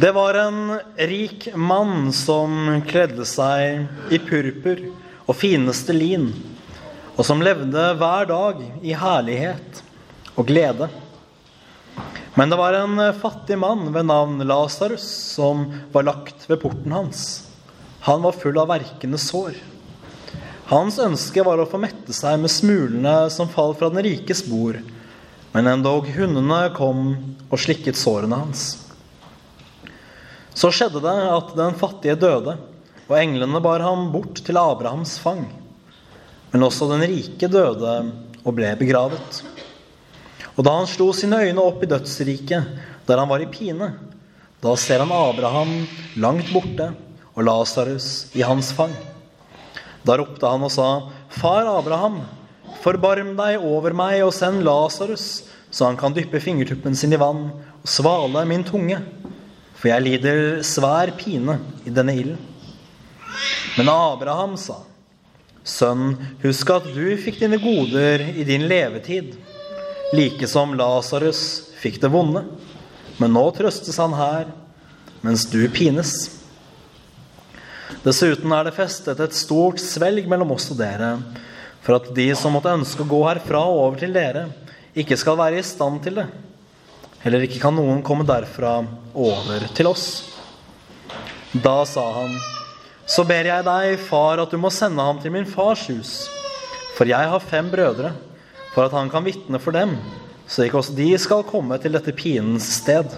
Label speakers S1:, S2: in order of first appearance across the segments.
S1: Det var en rik mann som kledde seg i purpur og fineste lin, og som levde hver dag i herlighet og glede. Men det var en fattig mann ved navn Lasarus som var lagt ved porten hans. Han var full av verkende sår. Hans ønske var å få mette seg med smulene som falt fra den rikes bord, men endog hundene kom og slikket sårene hans. Så skjedde det at den fattige døde, og englene bar ham bort til Abrahams fang. Men også den rike døde og ble begravet. Og da han slo sine øyne opp i dødsriket, der han var i pine, da ser han Abraham langt borte og Lasarus i hans fang. Da ropte han og sa, Far Abraham, forbarm deg over meg og send Lasarus, så han kan dyppe fingertuppen sin i vann og svale min tunge, for jeg lider svær pine i denne ilden. Men Abraham sa, Sønn, husk at du fikk dine goder i din levetid, like som Lasarus fikk det vonde. Men nå trøstes han her, mens du pines. Dessuten er det festet et stort svelg mellom oss og dere, for at de som måtte ønske å gå herfra og over til dere, ikke skal være i stand til det. Heller ikke kan noen komme derfra over til oss. Da sa han, så ber jeg deg, far, at du må sende ham til min fars hus. For jeg har fem brødre, for at han kan vitne for dem, så ikke også de skal komme til dette pinens sted.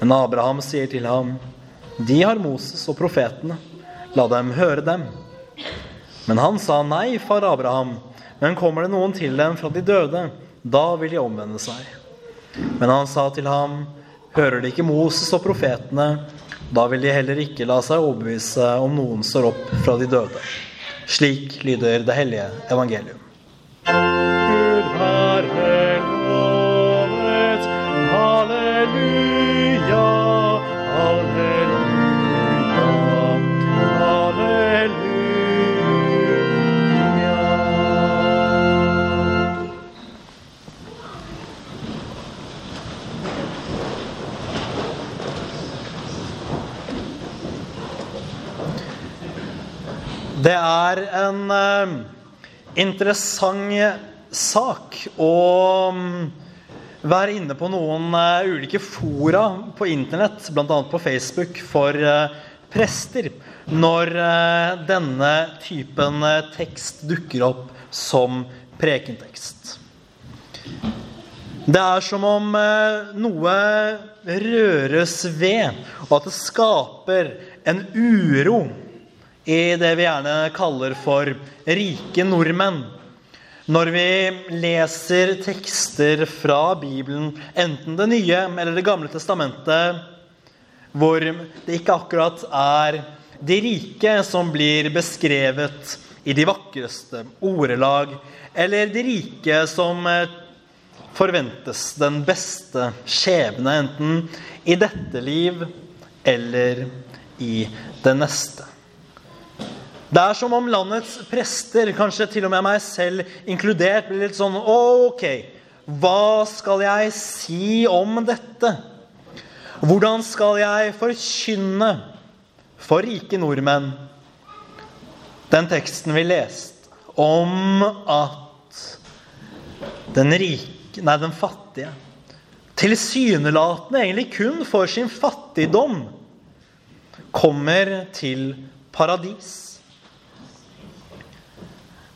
S1: Men Abraham sier til ham, de har Moses og profetene. La dem høre dem. Men han sa nei, far Abraham. Men kommer det noen til dem fra de døde, da vil de omvende seg. Men han sa til ham, hører de ikke Moses og profetene, da vil de heller ikke la seg overbevise om noen står opp fra de døde. Slik lyder det hellige evangelium. Det er en eh, interessant sak å mm, være inne på noen eh, ulike fora på internett, bl.a. på Facebook, for eh, prester, når denne typen tekst dukker opp som prekentekst. Det er som om noe røres ved, og at det skaper en uro i det vi gjerne kaller for rike nordmenn. Når vi leser tekster fra Bibelen, enten Det nye eller Det gamle testamentet, hvor det ikke akkurat er de rike som blir beskrevet i de vakreste ordelag, eller de rike som eh, forventes den beste skjebne, enten i dette liv eller i det neste. Det er som om landets prester, kanskje til og med meg selv inkludert, blir litt sånn Ok, hva skal jeg si om dette? Hvordan skal jeg forkynne for rike nordmenn den teksten vi leste om at den rike, nei, den fattige tilsynelatende egentlig kun for sin fattigdom kommer til paradis?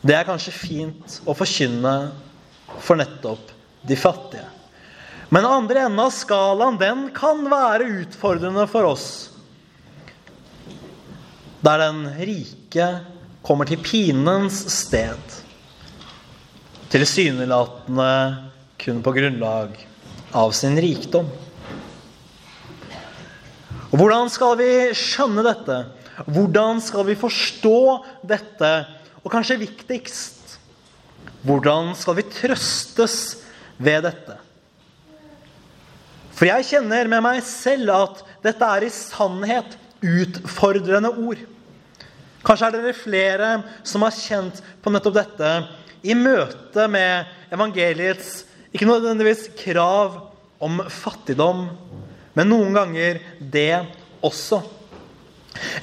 S1: Det er kanskje fint å forkynne for nettopp de fattige. Men andre enden av skalaen den kan være utfordrende for oss. Der den rike kommer til pinens sted. Tilsynelatende kun på grunnlag av sin rikdom. Og Hvordan skal vi skjønne dette? Hvordan skal vi forstå dette? Og kanskje viktigst hvordan skal vi trøstes ved dette? For jeg kjenner med meg selv at dette er i sannhet utfordrende ord. Kanskje er dere flere som har kjent på nettopp dette i møte med evangeliets ikke nødvendigvis krav om fattigdom, men noen ganger det også.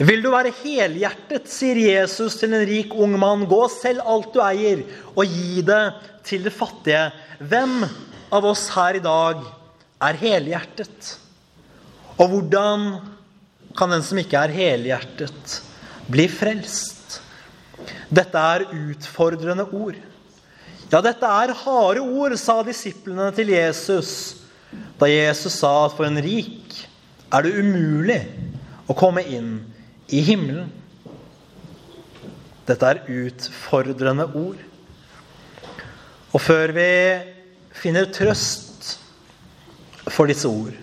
S1: Vil du være helhjertet, sier Jesus til en rik ung mann, gå selv alt du eier, og gi det til det fattige. Hvem av oss her i dag er helhjertet? Og hvordan kan den som ikke er helhjertet, bli frelst? Dette er utfordrende ord. Ja, dette er harde ord, sa disiplene til Jesus da Jesus sa at for en rik er det umulig å komme inn i himmelen. Dette er utfordrende ord. Og før vi finner trøst for disse ord,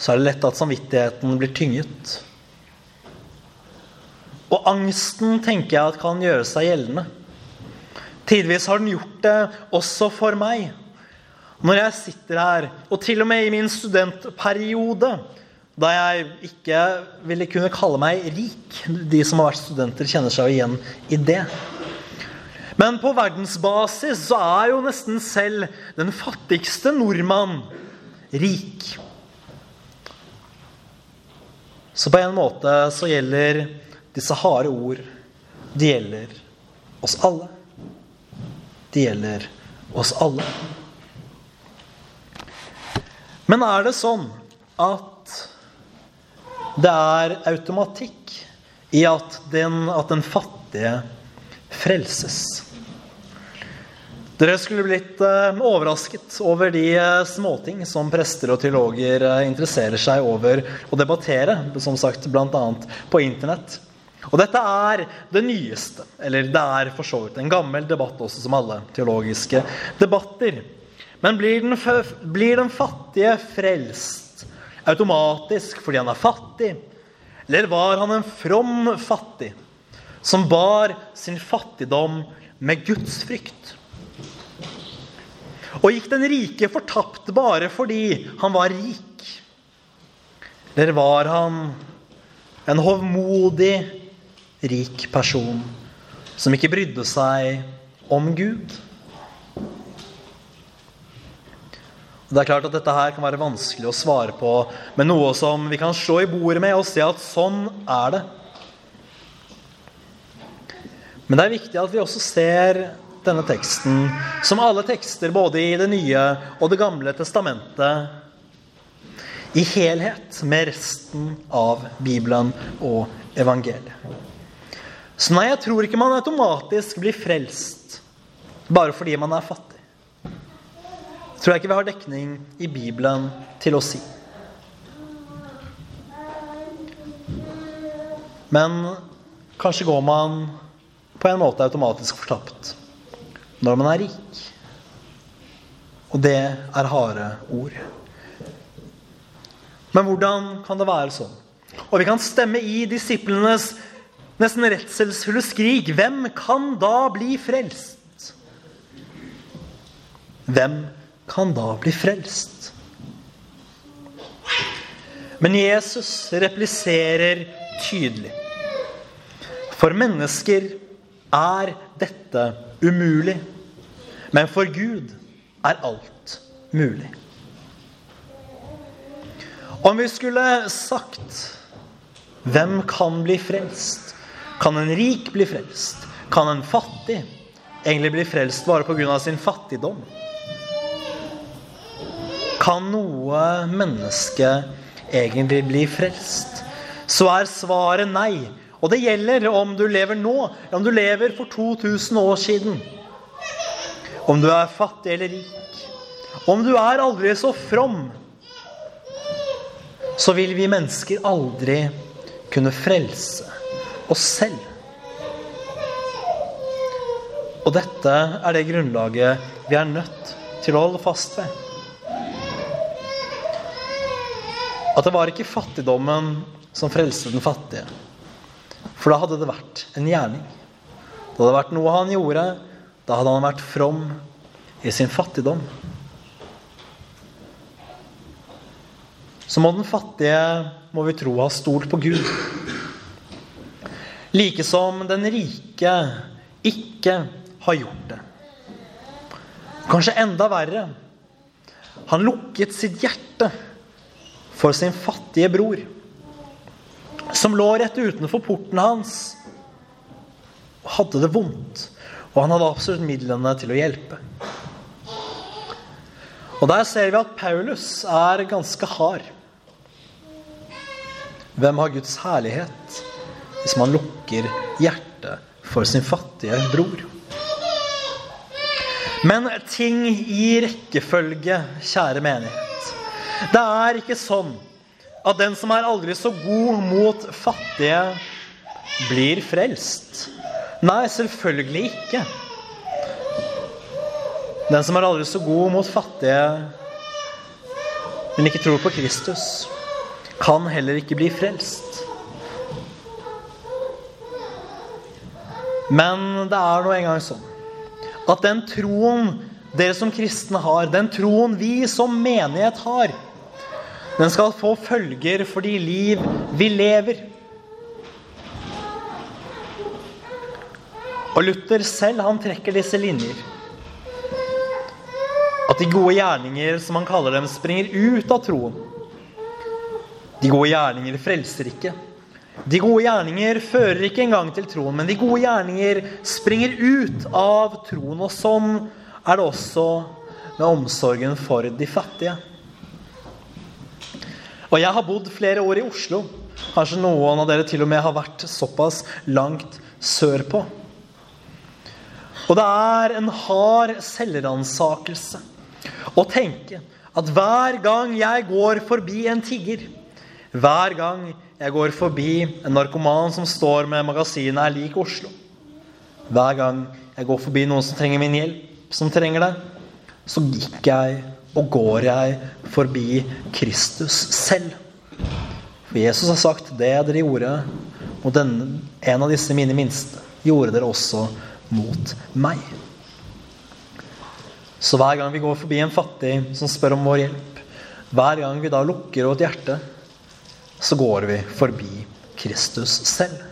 S1: så er det lett at samvittigheten blir tynget. Og angsten tenker jeg at kan gjøre seg gjeldende. Tidvis har den gjort det også for meg. Når jeg sitter her, og til og med i min studentperiode, da jeg ikke ville kunne kalle meg rik De som har vært studenter, kjenner seg jo igjen i det. Men på verdensbasis så er jo nesten selv den fattigste nordmann rik. Så på en måte så gjelder disse harde ord De gjelder oss alle. Det gjelder oss alle. Men er det sånn at det er automatikk i at den, at den fattige frelses? Dere skulle blitt eh, overrasket over de eh, småting som prester og teologer eh, interesserer seg over å debattere, som sagt bl.a. på internett. Og dette er det nyeste, eller det er for så vidt en gammel debatt også, som alle teologiske debatter. Men blir den, blir den fattige frelst automatisk fordi han er fattig? Eller var han en from fattig som bar sin fattigdom med Guds frykt? Og gikk den rike fortapt bare fordi han var rik? Eller var han en hovmodig rik person som ikke brydde seg om Gud? Det er klart at Dette her kan være vanskelig å svare på med noe som vi kan slå i bordet med og se at sånn er det. Men det er viktig at vi også ser denne teksten, som alle tekster både i Det nye og Det gamle testamentet, i helhet med resten av Bibelen og evangeliet. Så nei, jeg tror ikke man automatisk blir frelst bare fordi man er fattig. Tror jeg ikke vi har dekning i Bibelen til å si. Men kanskje går man på en måte automatisk fortapt når man er rik. Og det er harde ord. Men hvordan kan det være sånn? Og vi kan stemme i disiplenes nesten redselsfulle skrik. Hvem kan da bli frelst? Hvem kan da bli frelst? Men Jesus repliserer tydelig. For mennesker er dette umulig. Men for Gud er alt mulig. Om vi skulle sagt hvem kan bli frelst? Kan en rik bli frelst? Kan en fattig egentlig bli frelst bare pga. sin fattigdom? Kan noe menneske egentlig bli frelst? Så er svaret nei. Og det gjelder om du lever nå, eller om du lever for 2000 år siden. Om du er fattig eller rik. Om du er aldri så from, så vil vi mennesker aldri kunne frelse oss selv. Og dette er det grunnlaget vi er nødt til å holde fast ved. At det var ikke fattigdommen som frelste den fattige. For da hadde det vært en gjerning. Det hadde vært noe han gjorde. Da hadde han vært from i sin fattigdom. Så må den fattige, må vi tro, ha stolt på Gud. Like som den rike ikke har gjort det. Kanskje enda verre. Han lukket sitt hjerte for sin fattige bror, som lå rett utenfor porten hans og hadde det vondt. Og han hadde absolutt midlene til å hjelpe. Og der ser vi at Paulus er ganske hard. Hvem har Guds herlighet hvis man lukker hjertet for sin fattige bror? Men ting i rekkefølge, kjære menighet. Det er ikke sånn at den som er aldri så god mot fattige, blir frelst. Nei, selvfølgelig ikke. Den som er aldri så god mot fattige, men ikke tror på Kristus, kan heller ikke bli frelst. Men det er nå engang sånn at den troen dere som kristne har, den troen vi som menighet har, den skal få følger for de liv vi lever. Og Luther selv, han trekker disse linjer. At de gode gjerninger, som han kaller dem, springer ut av troen. De gode gjerninger frelser ikke. De gode gjerninger fører ikke engang til troen, men de gode gjerninger springer ut av troen. Og sånn er det også med omsorgen for de fattige. Og jeg har bodd flere år i Oslo. Kanskje noen av dere til og med har vært såpass langt sørpå. Og det er en hard selvransakelse å tenke at hver gang jeg går forbi en tigger, hver gang jeg går forbi en narkoman som står med magasinet 'Er lik Oslo', hver gang jeg går forbi noen som trenger min hjelp, som trenger det, så gikk jeg og går jeg forbi Kristus selv. For Jesus har sagt det dere gjorde mot denne, en av disse mine minste, gjorde dere også mot meg. Så hver gang vi går forbi en fattig som spør om vår hjelp, hver gang vi da lukker vårt hjerte, så går vi forbi Kristus selv.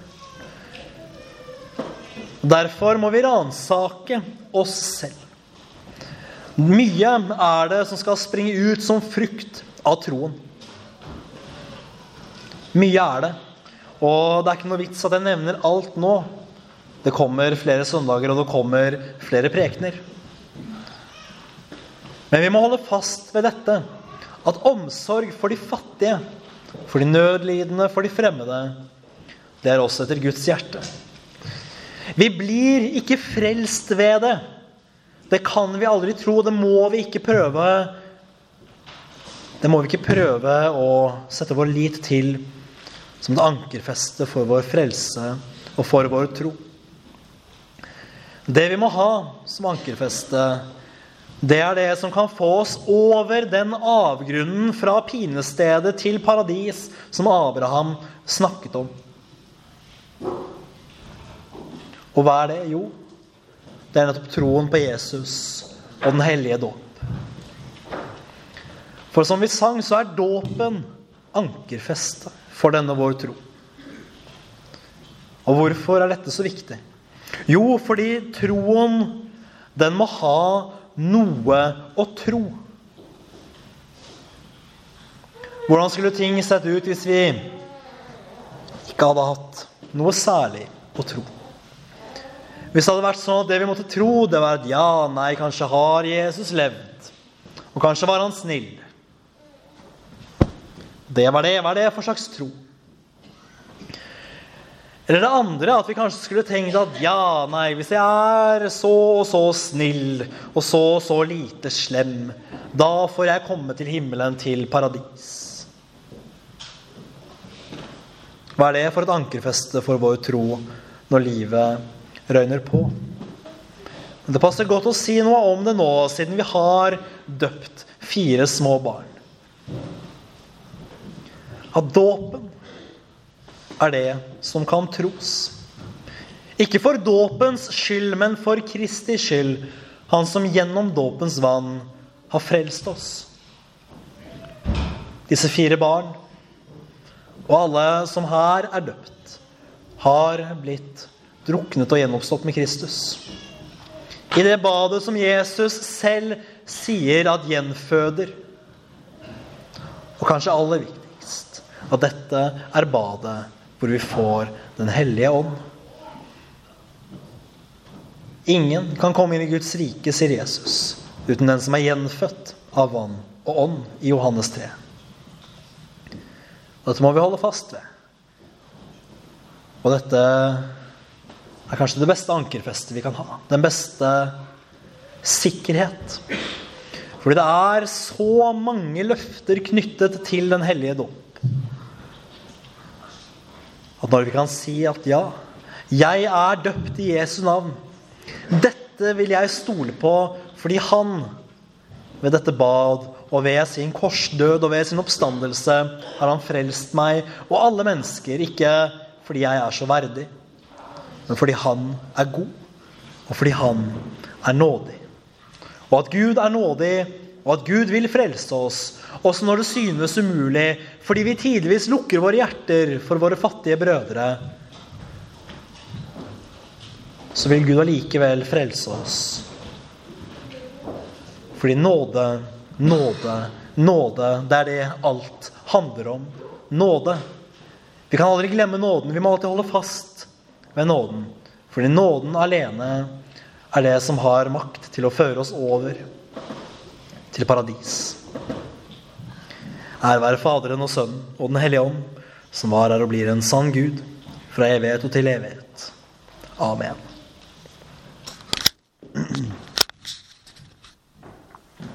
S1: Derfor må vi ransake oss selv. Mye er det som skal springe ut som frukt av troen. Mye er det. Og det er ikke noe vits at jeg nevner alt nå. Det kommer flere søndager, og det kommer flere prekener. Men vi må holde fast ved dette. At omsorg for de fattige, for de nødlidende, for de fremmede, det er også etter Guds hjerte. Vi blir ikke frelst ved det. Det kan vi aldri tro. Det må vi ikke prøve. Det må vi ikke prøve å sette vår lit til som det ankerfeste for vår frelse og for vår tro. Det vi må ha som ankerfeste, det er det som kan få oss over den avgrunnen fra pinestedet til paradis som Abraham snakket om. Og hva er det? Jo, det er nettopp troen på Jesus og den hellige dåp. For som vi sang, så er dåpen ankerfestet for denne vår tro. Og hvorfor er dette så viktig? Jo, fordi troen, den må ha noe å tro. Hvordan skulle ting sett ut hvis vi ikke hadde hatt noe særlig å tro? Hvis det hadde vært sånn at det vi måtte tro, det var at ja, nei, kanskje har Jesus levd. Og kanskje var han snill. Det var det. Hva er det for slags tro? Eller det andre, at vi kanskje skulle tenkt at ja, nei, hvis jeg er så og så snill og så og så lite slem, da får jeg komme til himmelen, til paradis. Hva er det for et ankerfeste for vår tro når livet røyner på? Det passer godt å si noe om det nå, siden vi har døpt fire små barn. At dåpen er det som kan tros. Ikke for dåpens skyld, men for Kristi skyld, han som gjennom dåpens vann har frelst oss. Disse fire barn, og alle som her er døpt, har blitt druknet og gjenoppstått med Kristus. I det badet som Jesus selv sier at gjenføder. Og kanskje aller viktigst. At dette er badet hvor vi får Den hellige ånd. Ingen kan komme inn i Guds rike, sier Jesus, uten den som er gjenfødt av vann og ånd, i Johannes 3. Dette må vi holde fast ved. Og dette er kanskje det beste ankerfestet vi kan ha. Den beste sikkerhet. Fordi det er så mange løfter knyttet til Den hellige dåp. At når vi kan si at ja, jeg er døpt i Jesu navn. Dette vil jeg stole på fordi han ved dette bad og ved sin korsdød og ved sin oppstandelse har han frelst meg og alle mennesker, ikke fordi jeg er så verdig, men fordi han er god, og fordi han er nådig. Og at Gud er nådig, og at Gud vil frelse oss, også når det synes umulig, fordi vi tidvis lukker våre hjerter for våre fattige brødre, så vil Gud allikevel frelse oss. Fordi nåde, nåde, nåde, det er det alt handler om. Nåde. Vi kan aldri glemme nåden. Vi må alltid holde fast ved nåden. Fordi nåden alene er det som har makt til å føre oss over til paradis. Ære være Faderen og Sønnen og Den hellige ånd, som var her og blir en sann Gud, fra evighet og til evighet. Amen.